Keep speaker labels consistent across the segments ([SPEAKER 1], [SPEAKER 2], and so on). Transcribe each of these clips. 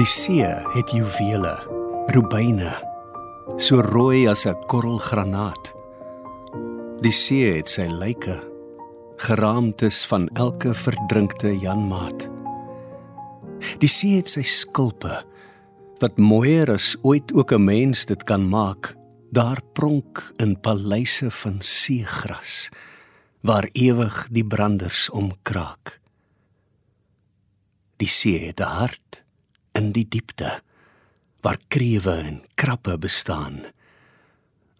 [SPEAKER 1] Die see het juwele, rubyne, so rooi as 'n korrelgranaat. Die see het sy lyke, geraamtes van elke verdrinkte janmaat. Die see het sy skulpe wat mooier as ooit ook 'n mens dit kan maak. Daar pronk in paleise van seegras waar ewig die branders omkraak. Die see het 'n hart in die diepte waar krewe en krappe bestaan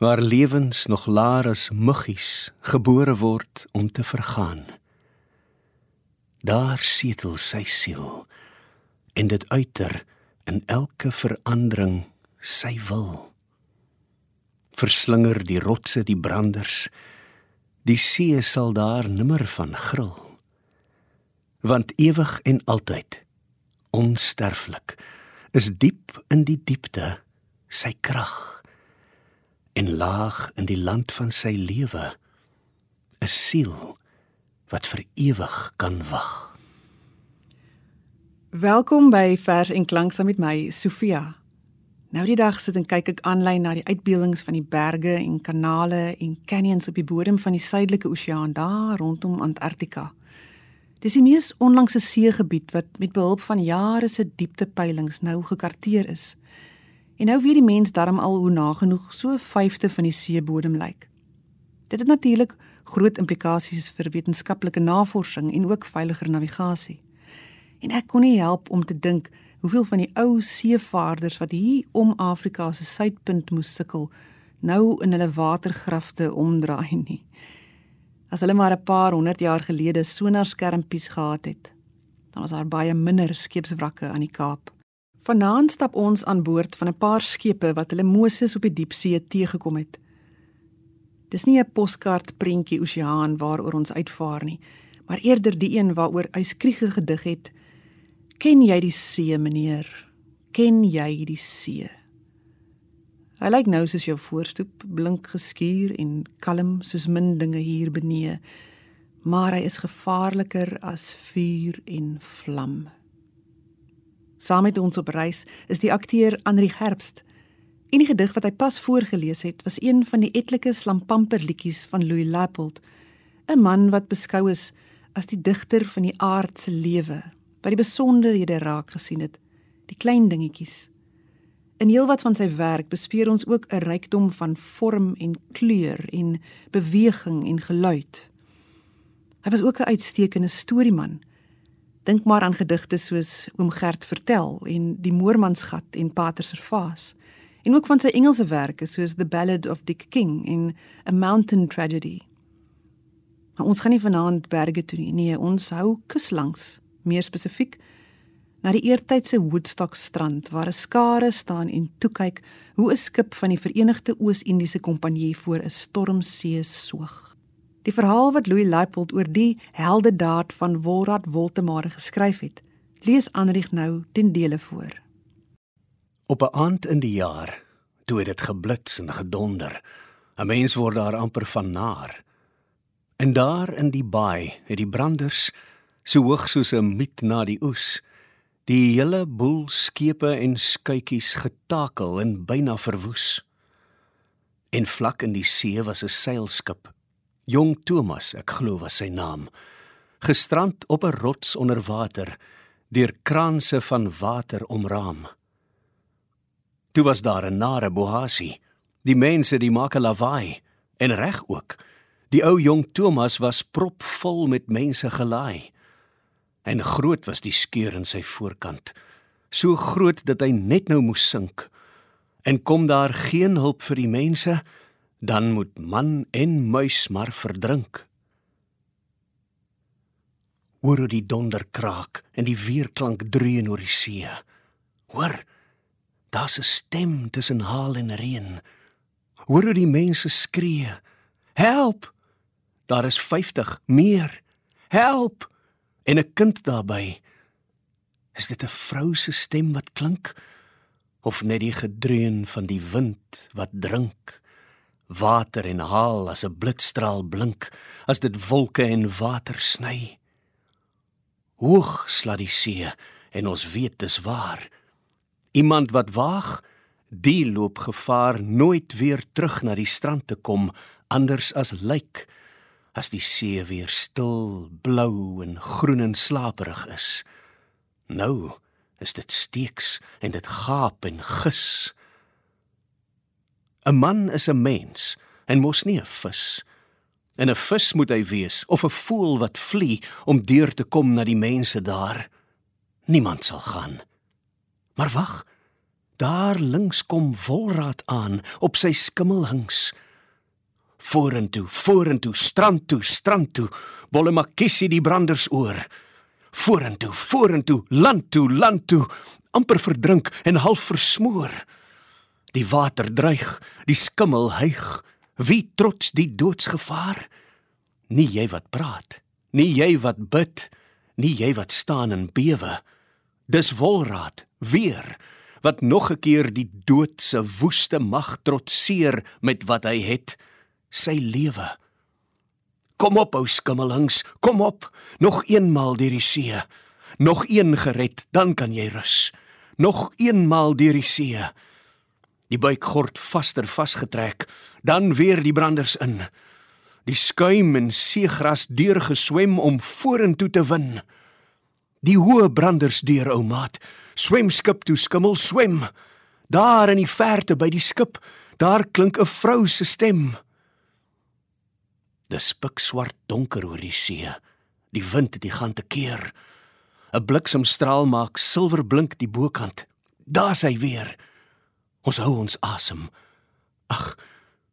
[SPEAKER 1] waar lewens nog laer as muggies gebore word om te vergaan. Daar setel sy siel en dit uiter in elke verandering sy wil. Verslinger die rotse die branders die see sal daar nimmer van gril. Want ewig en altyd onsterflik is diep in die diepte sy krag en laag in die land van sy lewe 'n siel wat vir ewig kan wag
[SPEAKER 2] Welkom by Vers en Klank saam met my Sofia Nou die dag sit en kyk ek aanlyn na die uitbeeldings van die berge en kanale en canyons op die bodem van die suidelike oseaan daar rondom Antarktika. Dis die mees onlangse seegebied wat met behulp van jare se dieptepeilings nou gekarteer is. En nou weet die mens darm al hoe nagenoeg so 'n vyfde van die seebodem lyk. Dit het natuurlik groot implikasies vir wetenskaplike navorsing en ook veiliger navigasie. En ek kon nie help om te dink hoeveel van die ou seevaarders wat hier om Afrika se suidpunt moes sukkel, nou in hulle watergrafte omdraai nie as hulle maar 'n paar honderd jaar gelede sonarskermpies gehad het. Dan was daar baie minder skeepswrakke aan die Kaap. Vanaand stap ons aan boord van 'n paar skepe wat hulle Moses op die diepsee teëgekom het. Dis nie 'n poskaart prentjie oseaan waaroor ons uitvaar nie, maar eerder die een waaroor Uyskriege gedig het. Ken jy die see, meneer? Ken jy die see? Hy lyk nou soos jou voorstoep, blink geskuur en kalm soos min dinge hier benee. Maar hy is gevaarliker as vuur en vlam. Saam met ons op reis is die akteur Henri Herbst. En die gedig wat hy pas voorgeles het, was een van die etlike slampamperliedjies van Louis Lapold, 'n man wat beskou is as die digter van die aardse lewe, wat die besonderhede raak gesien het, die klein dingetjies In heelwat van sy werk bespeer ons ook 'n rykdom van vorm en kleur en beweging en geluid. Hy was ook 'n uitstekende storieman. Dink maar aan gedigte soos Oom Gert vertel en Die Moormansgat en Pater se Vaas en ook van sy Engelse werke soos The Ballad of Dick King en A Mountain Tragedy. Maar ons gaan nie vanaand berge toe nie. Nee, ons hou kuslangs, meer spesifiek na die eertydse Woodstock strand waar 'n skare staan en toe kyk hoe 'n skip van die Verenigde Oos-Indiese Kompanjie voor 'n stormsee soog. Die verhaal wat Louis Leipold oor die heldedaad van Wolrad Woltemare geskryf het, lees Anrich nou ten dele voor.
[SPEAKER 1] Op 'n aand in die jaar, toe het dit geblits en gedonder, 'n mens word daar amper van naar. En daar in die baai het die branders so hoog soos 'n miet na die oes die hele boel skepe en skuitjies getakel en byna verwoes. En vlak in die see was 'n seilskip. Jong Thomas, ek glo was sy naam, gestrand op 'n rots onder water, deur kraanse van water omraam. Toe was daar 'n nare bohasie. Die mense die maak 'n lawaai en reg ook. Die ou jong Thomas was propvol met mense gelaai en groot was die skeur in sy voorkant so groot dat hy net nou moes sink. En kom daar geen hulp vir die mense dan moet man en muis maar verdrink. Hoor die donder kraak en die weerklank dreun oor die see. Hoor daar's 'n stem tussen haal en reën. Hoor die mense skree. Help! Daar is 50 meer. Help en 'n kind daarbey. Is dit 'n vrou se stem wat klink of net die gedreun van die wind wat drink? Water en haal as 'n blitstraal blink as dit wolke en water sny. Hoog sla die see en ons weet dis waar. Iemand wat waag, die loop gevaar nooit weer terug na die strand te kom anders as lyk as die see weer stil, blou en groen en slaperig is. Nou is dit steeks en dit gaap en gis. 'n Man is 'n mens en mos nie 'n vis. En 'n vis moet hy wees of 'n voël wat vlieg om deur te kom na die mense daar. Niemand sal gaan. Maar wag, daar links kom Wolraad aan op sy skimmelhings. Vorentoe, vorentoe, strand toe, strand toe, bolle makissie die branders oor. Vorentoe, vorentoe, land toe, land toe, amper verdrink en half versmoor. Die water dreig, die skimmel hyg. Wie trots die doodsgevaar? Nie jy wat praat, nie jy wat bid, nie jy wat staan en bewe. Dis Wolraad weer wat nog 'n keer die dood se woeste mag trotseer met wat hy het, sy lewe. Kom op ou skimmelings, kom op, nog eenmaal deur die see. Nog een gered, dan kan jy rus. Nog eenmaal deur die see. Die buikgord vaster vasgetrek, dan weer die branders in. Die skuim en seegras deurgeswem om vorentoe te win. Die hoë branders deur ou maat, swem skip toe skimmel swem. Daar in die verte by die skip, daar klink 'n vrou se stem. Dis pikswart donker oor die see. Die wind het die gaan te keer. 'n Bliksemstraal maak silverblink die bokant. Daar's hy weer. Ons hou ons asem. Ag,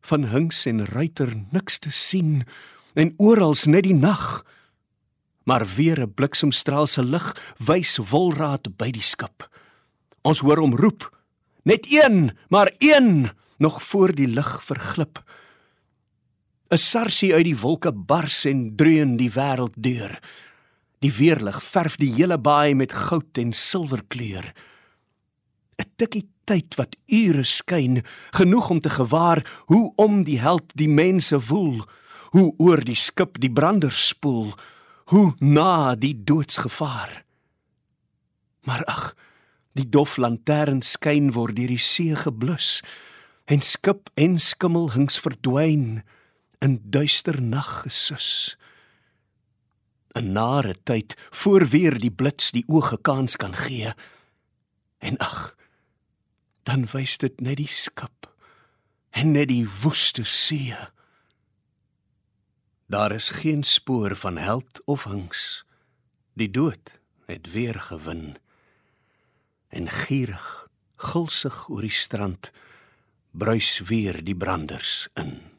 [SPEAKER 1] van hinks en ruiter niks te sien en oral net die nag. Maar weer 'n bliksemstraal se lig wys wolraad by die skip. Ons hoor hom roep. Net een, maar een nog voor die lig verglip. 'n Sarsie uit die wolke bars en dreun die wêreld deur. Die weerlig verf die hele baai met goud en silwerkleur. 'n Tikkie tyd wat ure skyn, genoeg om te gewaar hoe om die held die mense woel, hoe oor die skip die brander spoel, hoe na die doodsgevaar. Maar ag, die dof lantern skyn word deur die see geblus en skip en skimmel hings verdwyn in duister nag gesus. 'n Nare tyd voor weer die blits die oë kans kan gee. En ag, dan wys dit net die skip en net die woeste see. Daar is geen spoor van held of hings. Die dood het weer gewin. En gierig, gulsig oor die strand bruis weer die branders in.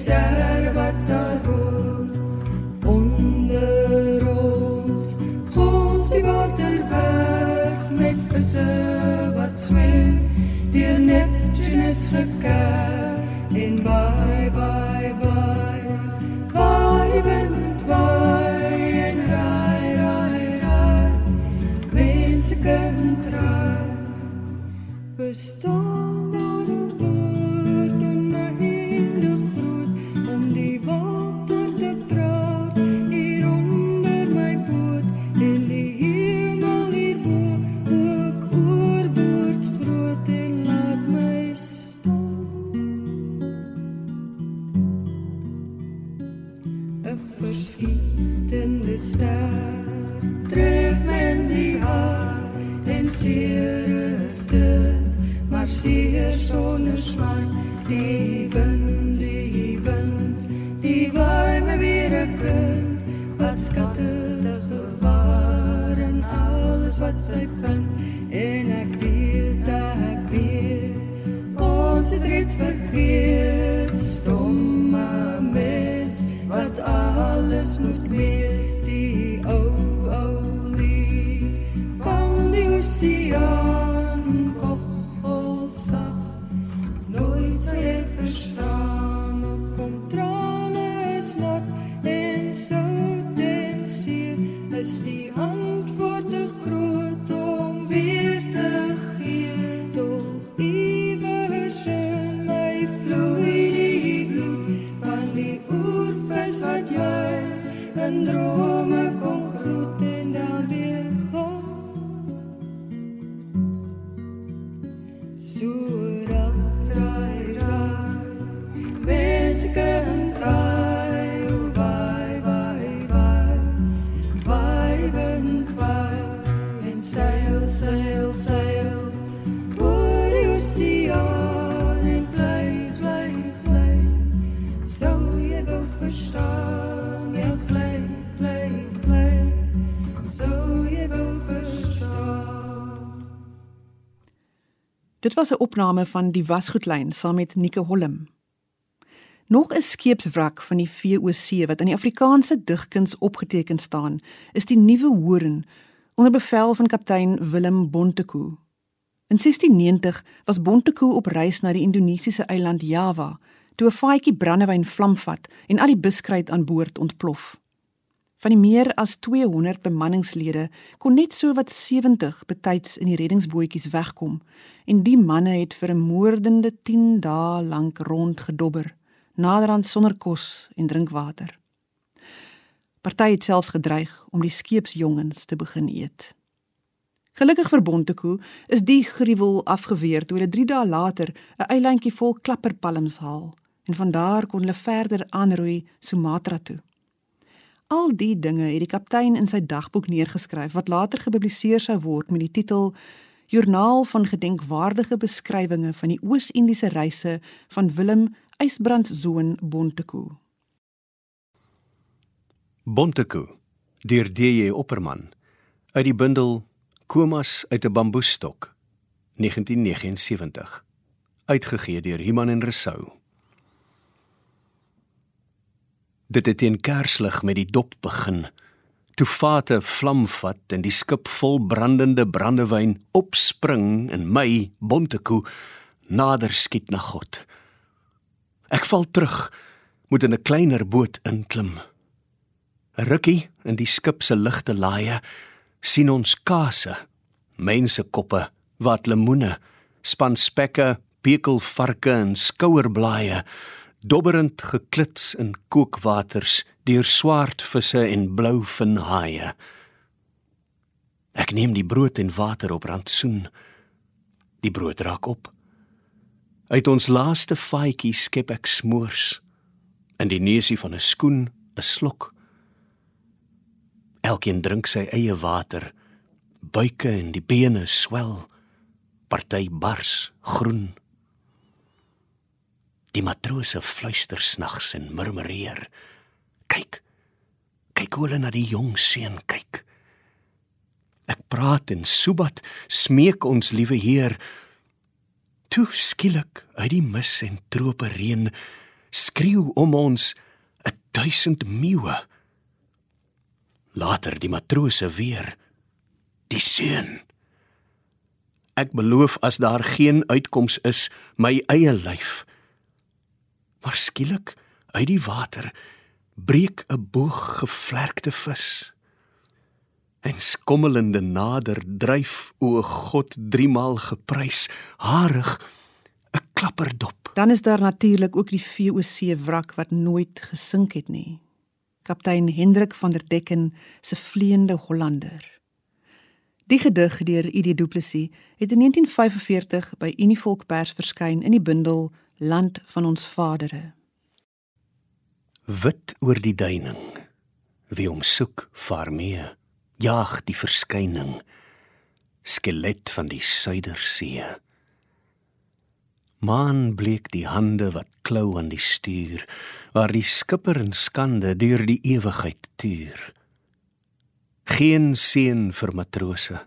[SPEAKER 3] ster wat daar hoor onder ons gons die water weg met visse wat swem deur Neptunus gekerk en waai waai waai waai wind waai en raai raai raai mense kan try bestaan seer is dit, maar seer sonder swart, die wind, die wind, die waai my weer 'n kind, wat skatte gewaar en alles wat sy vind, en ek weet, ek weet, ons het reeds vergeet, stomme mens, wat alles moet weet, to
[SPEAKER 2] Dit was 'n opname van Die Wasgoedlyn saam met Nike Hollem. Nog 'n skeepswrak van die VOC wat in die Afrikaanse digkuns opgeteken staan, is die Nuwe Hoorn onder bevel van kaptein Willem Bontekoe. In 1690 was Bontekoe op reis na die Indonesiese eiland Java toe 'n vaatjie brandewyn vlam vat en al die buskruit aan boord ontplof. Van die meer as 200 bemanningslede kon net so wat 70 betyds in die reddingsbootjies wegkom en die manne het vir 'n moordende 10 dae lank rondgedobber naderhand sonder kos en drinkwater. Party het selfs gedreig om die skeepsjongens te begin eet. Gelukkig vir Bontekoe is die gruwel afgeweer toe hulle 3 dae later 'n eilandjie vol klapperpalms haal en van daar kon hulle verder aanroei Sumatra toe. Al die dinge het die kaptein in sy dagboek neergeskryf wat later gepubliseer sou word met die titel Joernaal van gedenkwaardige beskrywinge van die Oos-Indiese reise van Willem Ysbrand Zoon Bontekoe.
[SPEAKER 1] Bontekoe deur DJ Opperman uit die bundel Komas uit 'n bamboestok 1979 uitgegee deur Iman en Resou. Dit het teen kerslig met die dop begin. Toe vate vlam vat en die skip vol brandende brandewyn opspring en my Bontekoe nader skiet na God. Ek val terug, moet in 'n kleiner boot inklim. 'n Rukkie in die skip se ligte laaie sien ons kase, mensekoppe, wat lemoene, span spekke, pekelvarke en skouerblaaie, dobberend geklits in kookwaters deur swartvisse en blou vinhaie. Ek neem die brood en water op rantsoen. Die brood raak op. Uit ons laaste faaitjie skep ek smoors. In die neusie van 'n skoen 'n slok. Elkeen drink sy eie water. Buike en die bene swel. Party bars groen. Die matrose fluister snags en murmureer. Kyk. Kyk hoe hulle na die jong seun kyk. Ek praat en Subat smeek ons liewe Heer. Toe skielik uit die mis en trope reën skreeu om ons 'n duisend meeuwe. Later die matrose weer. Die seun. Ek beloof as daar geen uitkoms is, my eie lyf. Maar skielik uit die water breek 'n boog gevlerkte vis. En skommelende nader dryf o God driemaal geprys, harig 'n klapperdop.
[SPEAKER 2] Dan is daar natuurlik ook die VOC wrak wat nooit gesink het nie. Kaptein Hendrik van der Decken se vleiende Hollander. Die gedig deur ID Du Plessis het in 1945 by Univolk Pers verskyn in die bundel Land van ons vadere.
[SPEAKER 1] Wit oor die duining. Wie hom soek, vaar mee. Jaag die verskyning. Skelet van die Suidersee. Maan bleek die hande wat klou aan die stuur, waar die skipper in skande deur die ewigheid tuur. Geen seën vir matrose,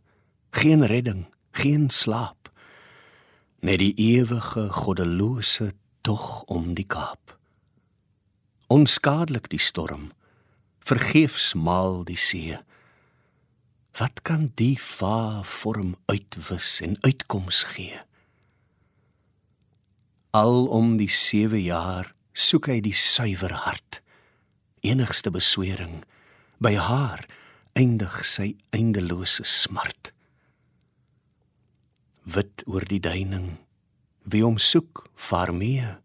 [SPEAKER 1] geen redding, geen slaap. Net die ewige goddelose tog om die Kaap. Onskadelik die storm, vergeefs maal die see. Wat kan die va vorm uitwis en uitkoms gee? Al om die 7 jaar soek hy die suiwer hart. Enigste beswering by haar eindig sy eindelose smart. Wit oor die duining, wie hom soek, vaar mee.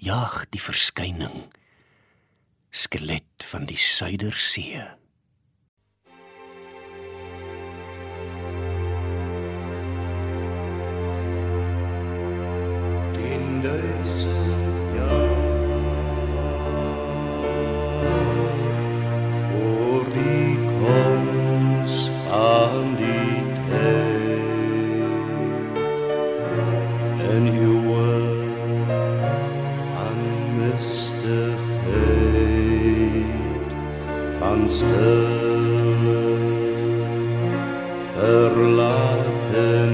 [SPEAKER 1] Jaag die verskyning. Skelet van die Suidersee.
[SPEAKER 4] duizend van stille verlatenheid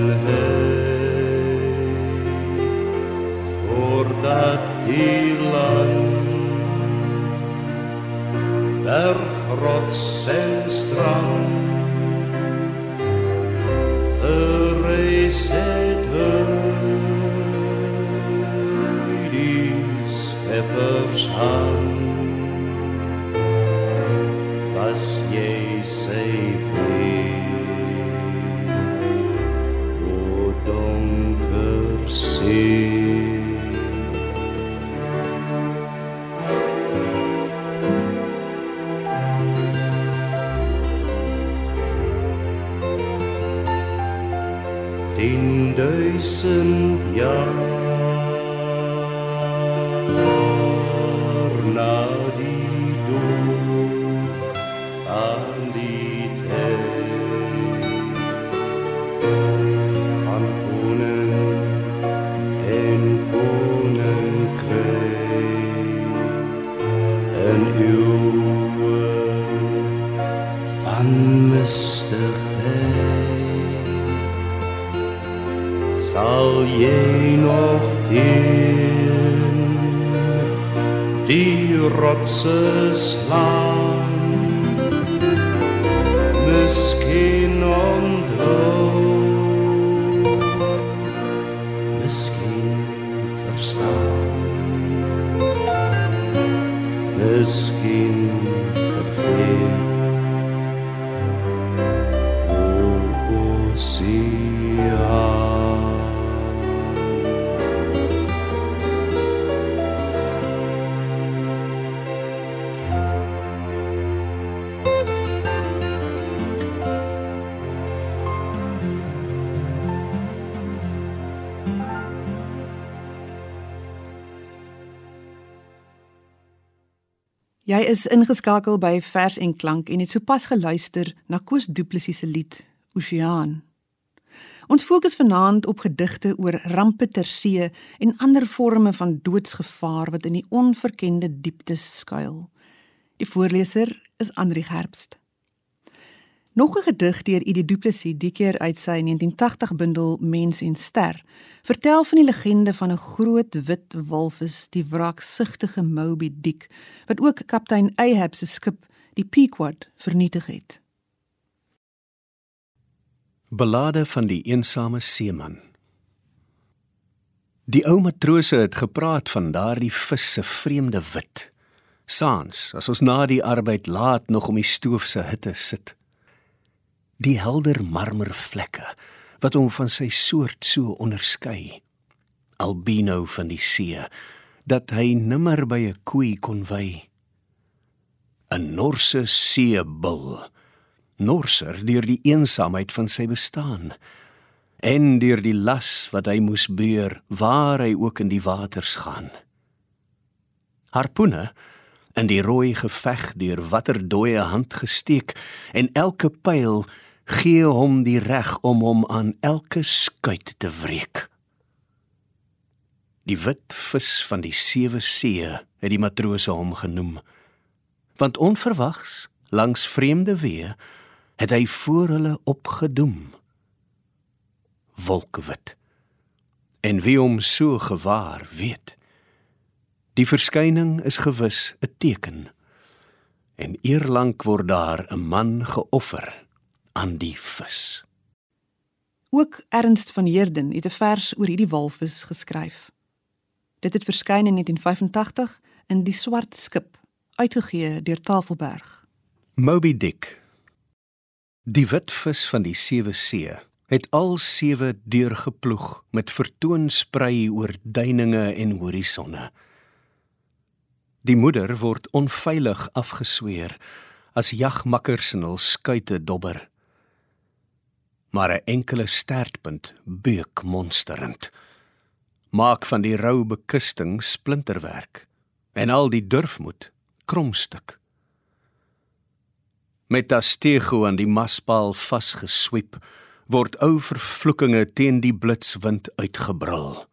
[SPEAKER 4] voordat die land bergrots en strand verreis het uit die scheppers tienduizend jaar die Jy
[SPEAKER 2] is ingeskakel by Vers en Klank en het sopas geluister na Koos Du Plessis se lied Oseaan. Ons fokus vanaand op gedigte oor rampe ter see en ander forme van doodsgevaar wat in die onverkende dieptes skuil. Die voorleser is Andri Gerbst. Nog 'n gedig deur Idie Du Plessis, die keer uit sy 1980 bundel Mens en Ster, vertel van die legende van 'n groot wit walvis, die wraaksugtige Moby Dick, wat ook kaptein Ahab se skip, die Pequod, vernietig het.
[SPEAKER 1] Belade van die eensame seeman. Die ou matrose het gepraat van daardie vis se vreemde wit. Saans, as ons na die arbeid laat nog om die stoof se hitte sit. Die helder marmervlekke wat hom van sy soort so onderskei. Albino van die see dat hy nimmer by 'n koei kon wy. 'n Norse seebul norser deur die eensaamheid van sy bestaan en deur die las wat hy moes beur waar hy ook in die waters gaan. Harpoene in die rooi geveg deur watter dooie hand gesteek en elke pyl gee hom die reg om hom aan elke skuit te wreek. Die wit vis van die sewe see het die matrose hom genoem want onverwags langs vreemde weë het hy voor hulle opgedoem. Wolkwit. En wie hom so gewaar weet. Die verskyning is gewis 'n teken. En eerlank word daar 'n man geoffer aan die vis.
[SPEAKER 2] Ook Ernst van Heerden het 'n vers oor hierdie walvis geskryf. Dit het verskyn in 1985 in Die Swart Skip, uitgegee deur Tafelberg.
[SPEAKER 1] Moby Dick. Die wit vis van die sewe see het al sewe deurgeploeg met vertoon sprei oor duininge en horisonne. Die moeder word onveilig afgesweer as jagmakkers in hul skuite dobber. Maar 'n enkele stertpunt beuk monsterend. maak van die rou bekusting splinterwerk en al die durfmoed kromstuk. Met Astego aan die maspaal vasgesweep, word ou vervloekinge teen die blitswind uitgebrul.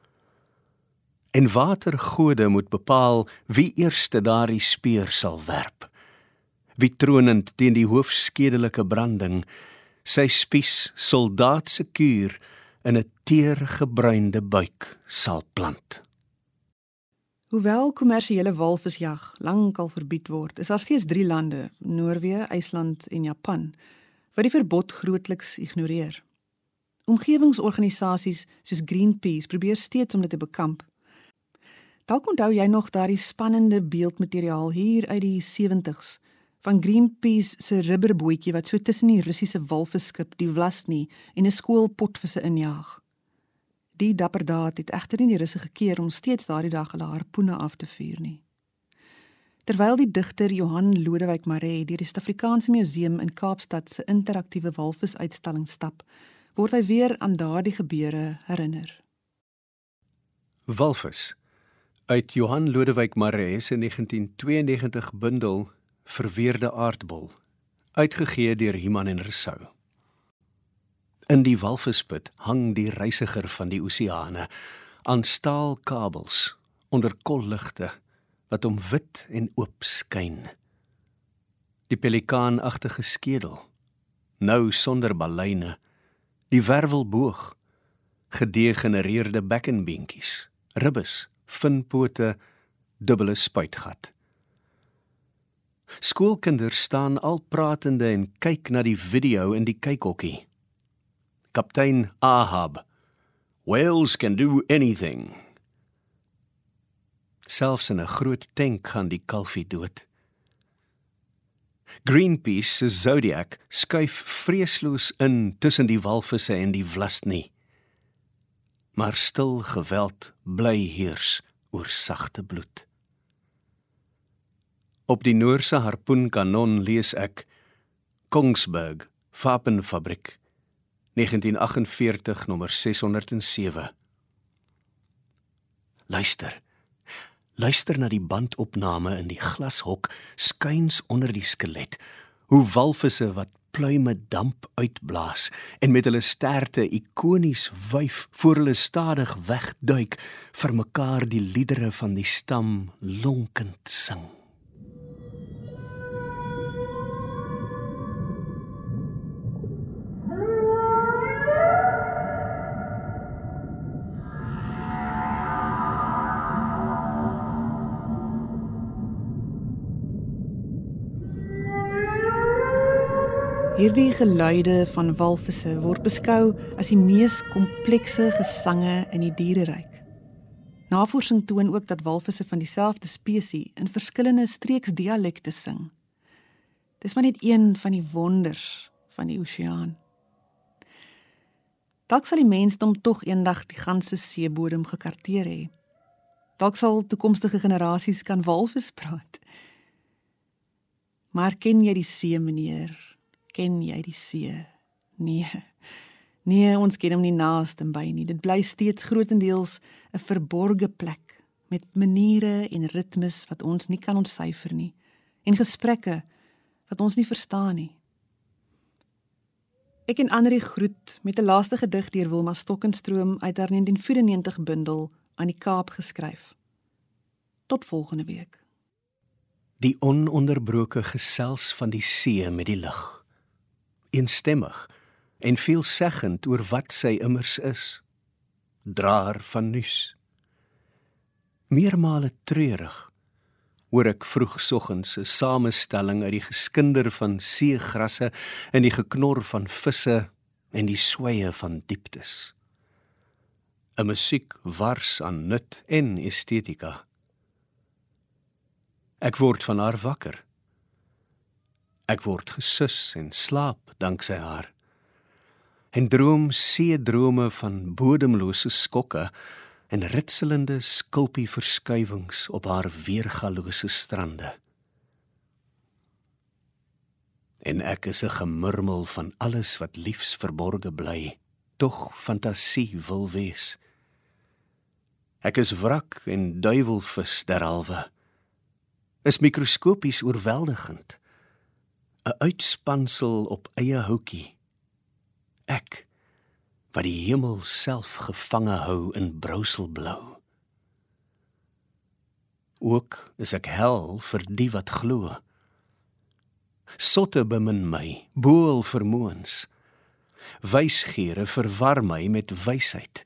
[SPEAKER 1] En watergode moet bepaal wie eerste daardie speer sal werp. Wie tronend teen die hoofskedelike branding sy spies soldaat se kuur in 'n teer gebruinde buik sal plant.
[SPEAKER 2] Hoewel kommersiële walvisjag lankal verbied word, is daar steeds 3 lande, Noorwe, IJsland en Japan, wat die verbod grootliks ignoreer. Omgewingsorganisasies soos Greenpeace probeer steeds om dit te bekamp. Dalk onthou jy nog daardie spannende beeldmateriaal hier uit die 70s van Greenpeace se rubberbootjie wat so tussen die Russiese walvisskip die Vlasny en 'n skool potvisse injaag. Die dapper daad het egter nie die Russe gekeer om steeds daardie dag hulle harpoene af te vuur nie. Terwyl die digter Johan Lodewyk Maree deur die Suid-Afrikaanse Museum in Kaapstad se interaktiewe walvisuitstalling stap, word hy weer aan daardie gebeure herinner.
[SPEAKER 1] Walvis uit Johan Lodewyk Maree se 1992 bundel Verweerde aardbol uitgegee deur Iman en Resou. In die walvisput hang die reisiger van die oseane aan staalkabels onder kolligte wat hom wit en oop skyn. Die pelikaanagtige skedel nou sonder balyne, die wervelboog, gedegenereerde bekkenbeentjies, ribbes, vinpote, dubbele spuitgat. Skoolkinders staan al pratende en kyk na die video in die kykhokkie. Kaptein Ahab. Whales can do anything. Selfs in 'n groot tank gaan die kalfie dood. Greenpeace se Zodiac skuif vreesloos in tussen die walvisse en die vlasny. Maar stil geweld bly heers oor sagte bloed. Op die Noorse harpoenkanon lees ek Kongsberg Wapenfabrik 1948 nommer 607 Luister Luister na die bandopname in die glashok skuins onder die skelet. Hoe walvisse wat pluime damp uitblaas en met hulle sterte ikonies wyf voor hulle stadig wegduik vir mekaar die liedere van die stam lonkend sing
[SPEAKER 2] Hierdie geluide van walvisse word beskou as die mees komplekse gesange in die diereryk. Navorsing toon ook dat walvisse van dieselfde spesies in verskillende streeksdialekte sing. Dis maar net een van die wonders van die oseaan. Dalk sal die mensdom tog eendag die ganse seebodem gekarteer hê. Dalk sal toekomstige generasies kan walvis praat. Maar ken jy die see, meneer? Ken jy die see? Nee. Nee, ons ken hom nie naaste by nie. Dit bly steeds grootendeels 'n verborgde plek met maniere en ritmes wat ons nie kan ontsyfer nie en gesprekke wat ons nie verstaan nie. Ek en Andri groet met 'n laaste gedig deur Wilma Stokkenstroom uit haar 1994 bundel aan die Kaap geskryf. Tot volgende week.
[SPEAKER 1] Die ononderbroke gesels van die see met die lig eenstemmig en veelzeggend oor wat sy immers is. Draer van nuus. Meermale treurig hoor ek vroegsoggens 'n samestelling uit die geskinder van seegrasse en die geknor van visse en die sweye van dieptes. 'n Musiek wars aan nut en estetika. Ek word van haar wakker. Ek word gesus en slaap danksy haar. En droom see drome van bodemlose skokke en ritselende skulpie verskywings op haar weergalose strande. En ek is 'n gemurmel van alles wat liefs verborge bly, tog fantasie wil wees. Ek is wrak en duiwelvis derhalwe. Is mikroskopies oorweldigend. 'n Uitspansel op eie houtjie. Ek wat die hemel self gevange hou in brouselblou. Ook is ek hel vir die wat glo. Sotte bemin my, boel vermoëns. Wysgeere verwar my met wysheid,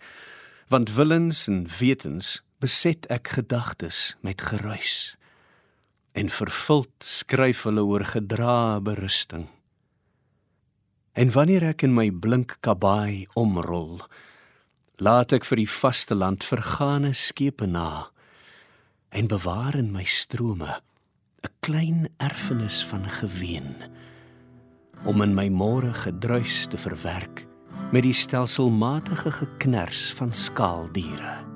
[SPEAKER 1] want willens en wetens beset ek gedagtes met geruis. En vervuld skryf hulle oor gedra berusting. En wanneer ek in my blink kabaai omrol, laat ek vir die vasteland vergane skepe na en bewaar in my strome 'n klein erfenis van geween om in my môre gedruis te verwerk met die stelselmatige geknars van skaaldiere.